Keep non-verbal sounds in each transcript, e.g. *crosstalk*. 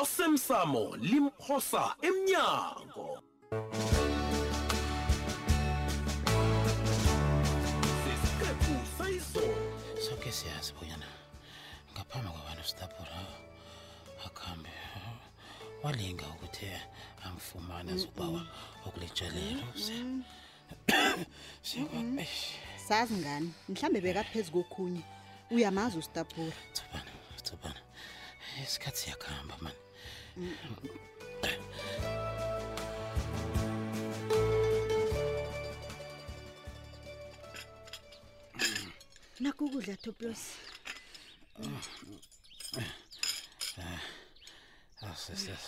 osemsamo limphosa emnyango. Sesiqephu sayizolo siyazi bonyana ngaphambi kwabantu sitapura akuhambe walinga ukuthi amfumane azobawa okuletshelela sazi ngani? Mhlawumbe bekaphezu kokhunye uyamazi ustapura thubana thubana isikhathi siyakuhamba mani nakho ukudla toplos asisas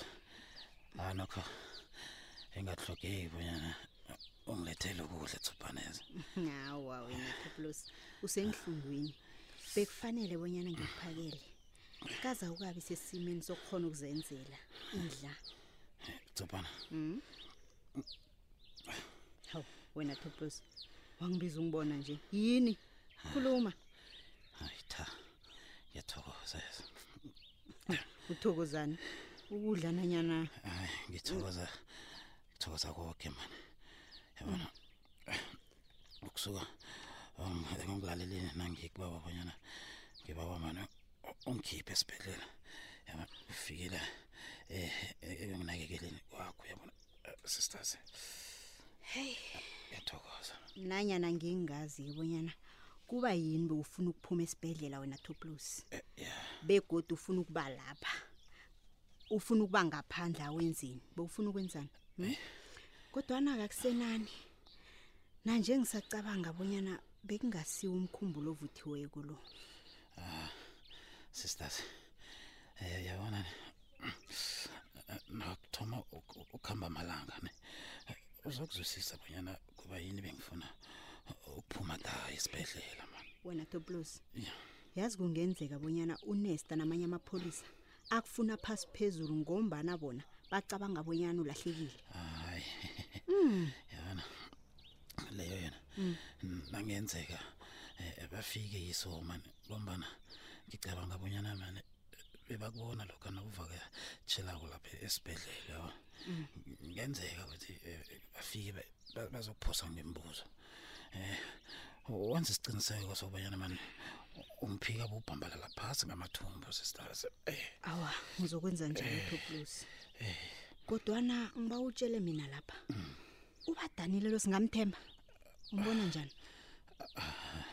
anokho engahlogeki bonyana ungilethele ukudla thubhaneza hawa wena toplos usenhlungwini bekufanele bonyana ngikuphakele kaza ukabi sesimeni sokukhona ukuzenzela idla thubhana hawu wena toplos wangibiza ungibona nje. Yini? Khuluma. Hayi cha ngiyathokoza uthokozani? Ukudla nanyana? Hayi ngithokoza. Ngithokoza konke mani yabona? Ukusuka um, engilaleleni nangikubaba bonyana ngibawa mani ungikhiphe esibhedlela. Yaba ufikile eh, eh, eh nginakekeleni kwakho yabona eh, sisters. Hey. Yathokoza nanya nangingazi ibonyana kuba yini bewufuna ukuphuma esibhedlela wena Toplus begoda ufuna ukuba lapha. Ufuna ukuba ngaphandla wenzini bewufuna ukwenzani? Hmm? Kodwa na akusenani. Na nje ngisacabanga abonyana bekungasiwe umkhumbulo ovuthiwe kulo sisters. Eh yabona nakuthoma uk- ukuhamba amalanga ne? Uzokuzwisisa bonyana kuba yini bengifuna ukuphuma da esibhedlela man. Wena toplos yazi kungenzeka bonyana unesta namanye amapholisa akufuna phasi phezulu ngombana bona bacabanga bonyana ulahlekile. Hayi. Yabona? Leyo yena. Nangenzeka eh, bafike yiso man ngombana ngicabanga abonyana manje bebakubona lokho nokuvaka tshelako lapha esibedlela yabo mm. ngenzeka ukuthi eh, bafike bazokuphosa ngembuzo. Eh wenze isiqiniseko sokubanyana manje umphika ubhambala laphasi ngamathumbu sisters eh. Awa ngizokwenza njalo Thoblusi eh, eh. kodwa na ngiba utshele mina lapha mm. ubadanile lo singamthemba umbona njani? Ah, ah, ah,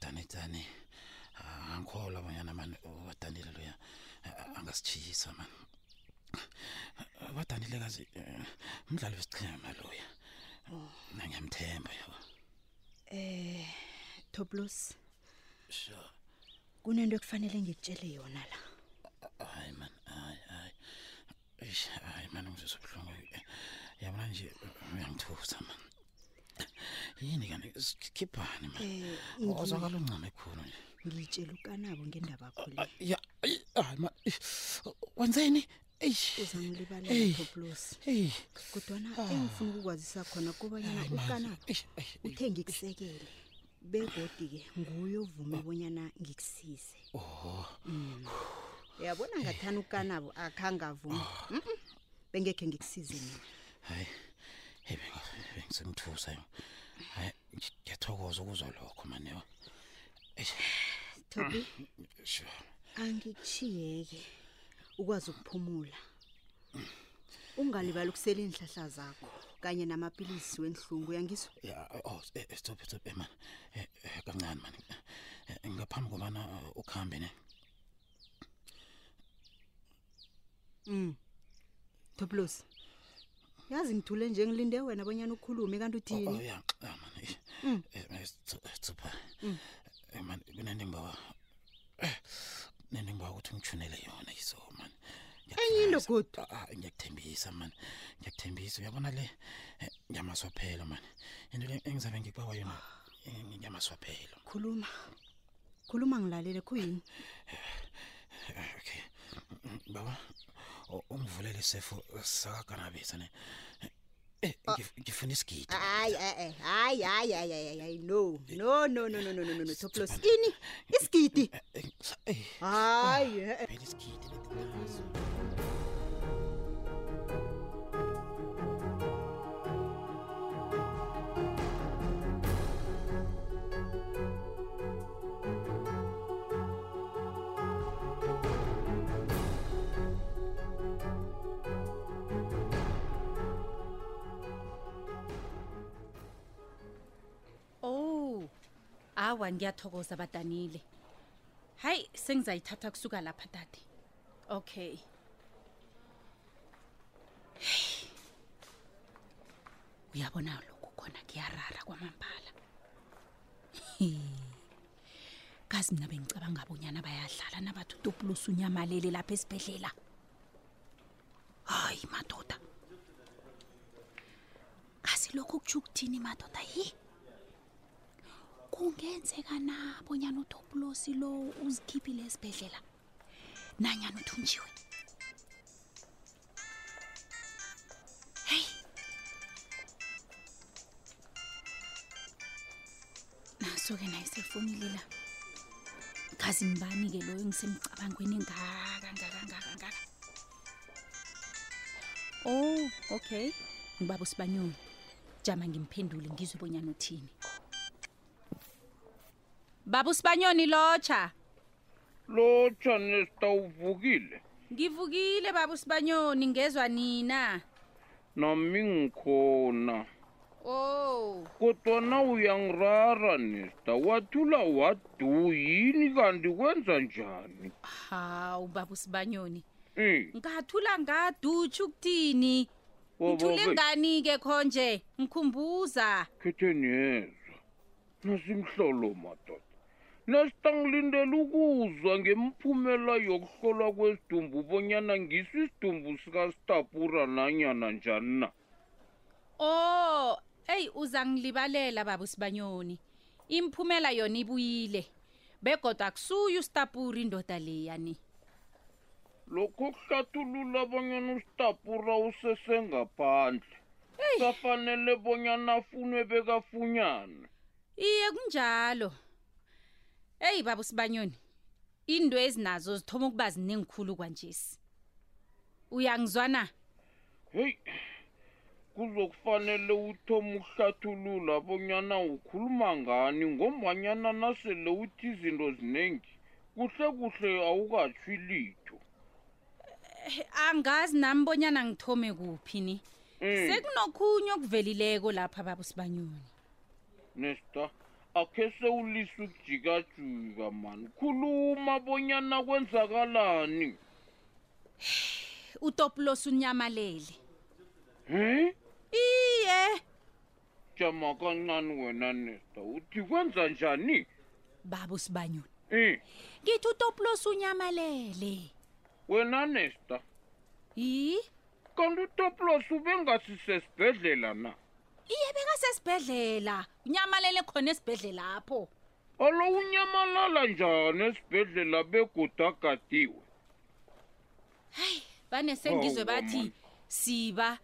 dane dane. Angikholwa abanyana mani wadanile loya a- angasichisa mani. Wadanile kazi eh, umdlali wesichema loya. Nangiyamthemba yabo toplos. Sure kunento ekufanele ngikutshele yona la. Hayi man hayi hayi. Eish, hayi mani ngizwe ubuhlungu. Yabona nje uyangithusa man yini kani? Sikhiphani man Eh, ngi- ozakala uncame khona nje Ngitshela ukanabo ngendaba yakho le. Ah, ya, hayi ma. Wenzeni? Ey, uzangilibalela Poplos. Hey, kodwa na ah. engifuna ukukwazisa khona kobanyana ukanabo uthe ngikusekele. Begodi ke nguye ovume ah. bonyana ngikusize. Oh. Mm. Uyabona ngathana eh. ukanabo akhanga avuma. Bengekhe ngikusize mina. Hayi. Hey bengisemthusa. Hayi, ngiyathokoza ukuzwa lokho manewa. Thobi. Angikuchiyeke ukwazi ukuphumula. Ungalibali ukusela inhlahla zakho kanye namaphilisi wenhlungu uyangizwa? Yeah, oh, eh, eh, stop stop eh, ema. Kancane mani. Ngaphambi kobana ukhambe ne. Mm. Toplos. Yazi ngithule nje ngilinde wena abonyana ukukhulume kanti uthini? Oh, oh yeah, mani. Mm. Eh, stop. Mm. hey man mina ndimba eh, nenimba ukuthi ungijunele yona iso man. Ayilo good ah, ah, ngiyakuthembisa man. Ngiyakuthembisa. Uyabona le? Eh, ngiyamaswa phela man. Into le engizabe ngikubawa yona eh, ngiyamaswa phela khuluma. Khuluma ngilalele kuyini okay. Baba ungivulele isefo sakaganabisa ne? Äh, Gefängnis geht. Ay, ay, ay, ay, ay, ay, ay, no. Äh, no, no, no, no, no, no, no, no. So äh, bloß ini. Es geht. Ay. Hawa ngiyathokoza badanile. Hayi sengizayithatha kusuka lapha dade. Okay. Uyabona lokhu khona kuyarara kwamambala. Kazi mina bengicabanga bonyana bayadlala nabathi utopulusa unyamalele lapha esibhedlela. Hayi madoda. Kazi lokhu kutsho ukuthini madoda? Yi kungenzeka na bonyana utopulosi lo uzikhiphile esibhedlela? Nanyana uthunjiwe? Heyi naso-ke naye sefonile la. Kazi mbani-ke loyo engisemcabangweni ngaka ngaka ngaka ngaka? Oh okay. Ngibaba usibanyoni. Jama ngimphendule ngizwe bonyana uthini. Baba usibanyoni lotsha. Lotsha nesta uvukile ngivukile baba usibanyoni ngezwa nina. Nami ngikhona. Oh. Kodwana uyangirara nesta wathula wadu yini kanti kwenza njani? Hawu baba usibanyoni Eh, ngathula ngadutsha ukuthini? Wo- ngithule wo- ngani-ke khonje? Ngikhumbuza. Khethe niyezwa. Nasimhlolo madoda nesta ngilindela ukuzwa ngemphumela yokuhlolwa kwesidumbu bonyana ngiso isidumbu sikastapura nanyana njani na. Oh eyi uza ngilibalela baba usibanyoni imphumela yona ibuyile begodwa akusuye ustapuri indoda leyani lokho kuhlathulula bonyana usitapura usesengaphandle. Safanele bonyana afunwe bekafunyana. Iye kunjalo. Eyi baba usibanyoni into ezinazo zithoma ukuba ziningikhulu kwanjesi. Uyangizwana heyi kuzokufanele uthoma ukuhlathulula bonyana ukhuluma ngani ngombanyana nasele uthi izinto ziningi kuhle kuhle awukatshwi litho. Angazi nami bonyana ngithome kuphi ni. Mm, sekunokhunye okuvelileko lapha baba usibanyoni nesta akhe sewulisa ukujikajika mani khuluma bonyana kwenzakalani. Utopulos unyamalele. He? Iye. Jama kancane wena nesta. Uthi kwenza njani? Baba usibanyoni. Um ngithi utopulos unyamalele. Wena nesta. Yi? Kanti utoplos ubengasisesibhedlela na? Iye bekasesibhedlela unyamalele khona esibhedlela apho. Alo unyamalala njani esibhedlela begoda agadiwe? Bane sengizwe bathi siba.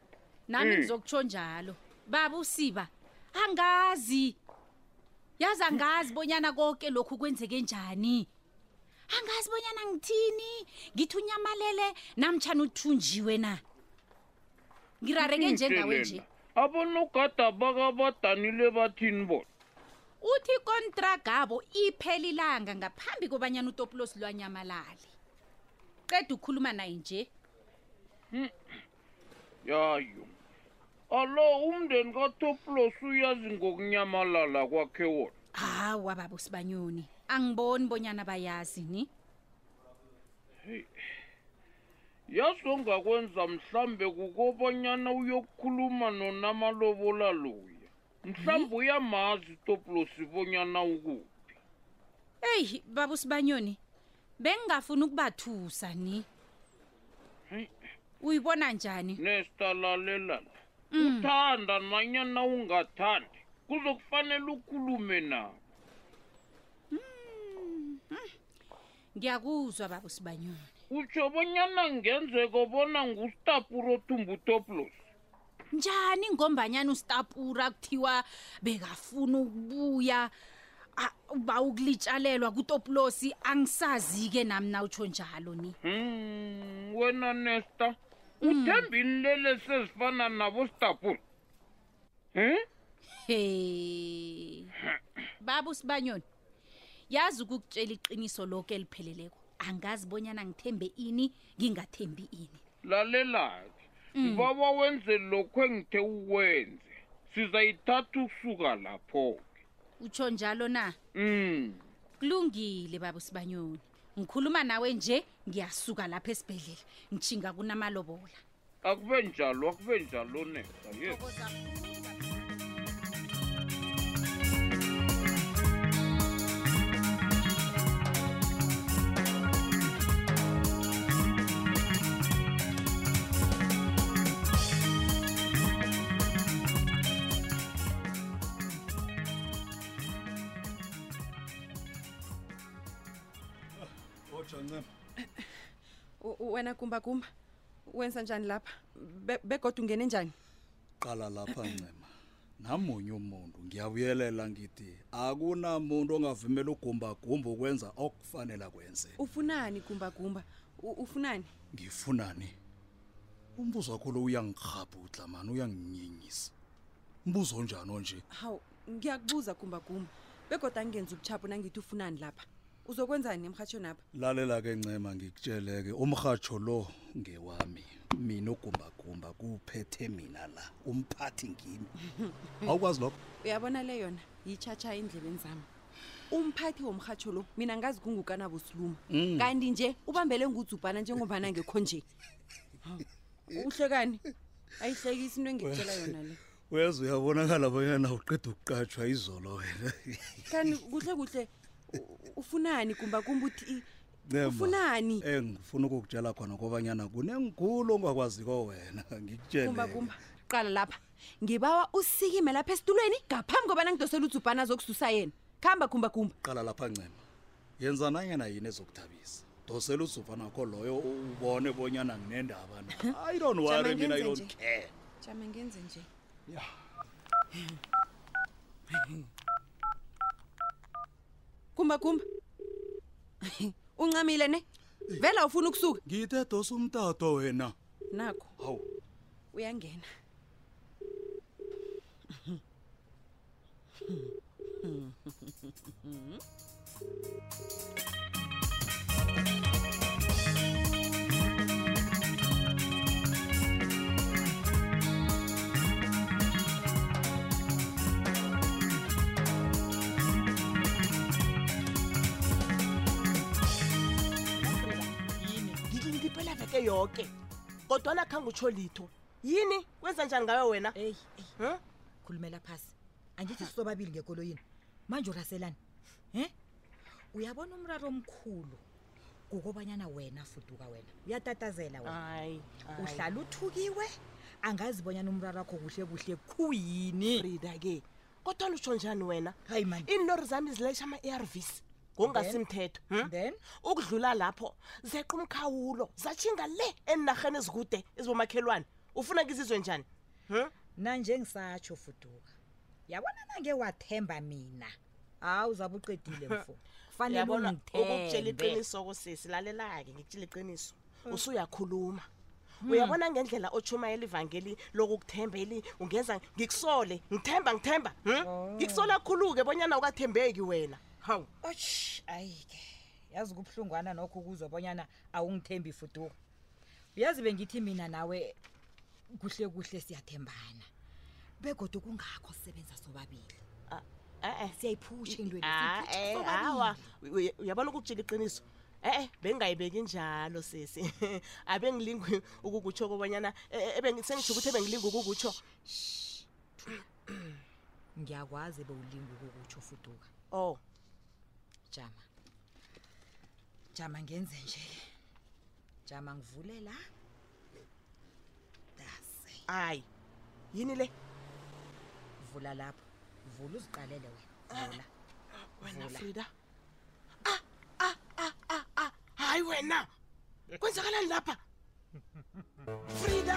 Nami Mm. ngizokutsho njalo. Baba usiba. Angazi. Yazi angazi bonyana konke lokhu kwenzeke njani. Angazi bonyana ngithini. Ngithi unyamalele namtshana uthunjiwe na. Ngirareke njengawe nje. Abonogada bakabadanile bathini bona. Uthi ikontragabo iphelilanga ngaphambi kobanyana utopulos lwanyamalali qeda ukhuluma naye nje. Yayo. Alo umndeni katoplos uyazi ngokunyamalala kwakhe wona. Hawa baba usibanyoni. Angiboni bonyana bayazi ni? Yazi ongakwenza mhlambe kukobanyana uyokukhuluma nonamalobola loya. Mhlambe uyamazi utoplos bonyana ukuphi. Eyi baba usibanyoni bengingafuni ukubathusa ni. Uyibona njani? Nesta lalelala Mm. uthanda nanyana ungathandi kuzokufanele ukhulume nabo. Ngiyakuzwa baba usibanyoni utsho bonyana ngenzeko bona ngustapuro tumbutoplos njani ngombanyana ustapura kuthiwa bekafuna ukubuya uba ukulitshalelwa kutopulosi angisazi-ke nami nawutsho njalo ni. Hmm, wena nesta uthemba inilelesi ezifana nabo stapuro um he. Baba usibanyoni yazi ukukutshela iqiniso lokho elipheleleko angazi bonyana ngithembe ini ngingathembi ini. Lalelake ngibaba wenze lokhu engithe ukwenze. Sizayithatha ukusuka lapho-ke. Utsho njalo na? Mm. Kulungile baba sibanyoni ngikhuluma nawe nje ngiyasuka lapha esibhedlela ngichinga kunamalobola. Akube njalo akube njalo nesa yes U- wena kumba kumba. Wenza njani lapha? Be- begoda ungene njani? Qala lapha ncema. Namunye umuntu. Ngiyabuyelela ngithi akunamuntu ongavumela ugumbagumba ukwenza okufanele kwenze. ufunani kumba ufunani? Ngifunani? Umbuzo wakho lo uyangirhabhudla man. Uyanginyinyisa mbuzo onjani onje? hawu ngiyakubuza kumba begoda angenza ubuchapho nangithi ufunani lapha uzokwenzani emhatshweni apha Lalela ke ncema ngikutsheleke umhajo lo ngewami. Mina ugumba gumba kuphethe mina la. Umphathi ngimi. *laughs* Awukwazi lokho? uyabona le yona yichacha endlebeni zami umphathi womhatsho lo mina ngazi kungukanabo siluma kanti nje ubambele ngudzubhana njengombana ngekho nje *laughs* uhlekani ayihlekisi into engikutshela yona le Weza uyabonakala bonyana uqeda ukuqatshwa izolo wena. kanti kuhle kuhle ufunani kumba kumba uthi ufunani? Engifuna ukukutshela khona kobanyana kunengikhulu ongakwaziko wena *laughs* ngikutshele. Kumba qala lapha. Ngibawa usikime lapha esitulweni ngaphambi kobana ngidosela udzubhana zokususa yena. Khamba kumba kumba. Qala lapha ncema. Yenza nanyana yini ezokuthabisa? Dosela uzuva nakho loyo ubone bonyana nginendaba na. *laughs* I don't worry mina i don't care. Jama ngenze nje. Ya *laughs* kumba kumba. Uncamile ne? Vela ufuna ukusuka. Ngithe dosa umtato wena. Nakho. Hawu. Uyangena. yini veke yoke kodwana khange utsho litho yini kwenza njani ngayo wena? Eyi eyi Huh? khulumela phasi. Angithi sisobabili ngekoloyini. Manje uraselani? He? Uyabona umraro omkhulu kukobanyana wena fuduka wena. Uyatatazela wena. Hayi uhlala uthukiwe angazi bonyana umraro wakho kuhle kuhle khuyini. Frida ke kodwana utsho njani wena? Hayi mani. Iinlori zami zilayisha ama-arvs ngokungasimthetho hmm? then? Ukudlula lapho zeqa umkhawulo zatshinga le enarheni ezikude ezibomakhelwane ufuna ngizizwe njani Hmm? nanje ngisatsho fuduka. Yabona nange wathemba mina? Hawu uzabe uqedile *laughs* mfo. Kufanele ukukutshela iqiniso kosisi lalela-ke ngikutshela iqiniso. Usuyakhuluma. Uyabona ngendlela otshumayela ivangeli lokukuthembeli ungenza ngikusole ngithemba ngithemba hmm? ngikusola khulu-ke bonyana ukathembeki wena hawu osh ayi-ke yazi kubuhlungwana nokho ukuzwa bonyana awungithembi fuduka uyazi bengithi mina nawe kuhle kuhle siyathembana. Begodwa kungakho sisebenza sobabili. E-e siyayiphusha into Ah, eh, Uy- uyabona ukukutshela iqiniso? E-e bengingayibeki njalo sisi. *laughs* Abengilingi ukukutsho kobanyana eh, eh, sengitsho ukuthi ebengilingi ukukutsho *clears throat* ngiyakwazi bewulinga ukukutsho fuduka. Oh jama. Jama ngenze nje. Jama ngivule la. Dase hayi yini le? Vula lapho. Vula uziqalele wena. Vula. wena Vula. frida. Ah ah ah ah ah hayi wena. Kwenzakalani lapha? Frida!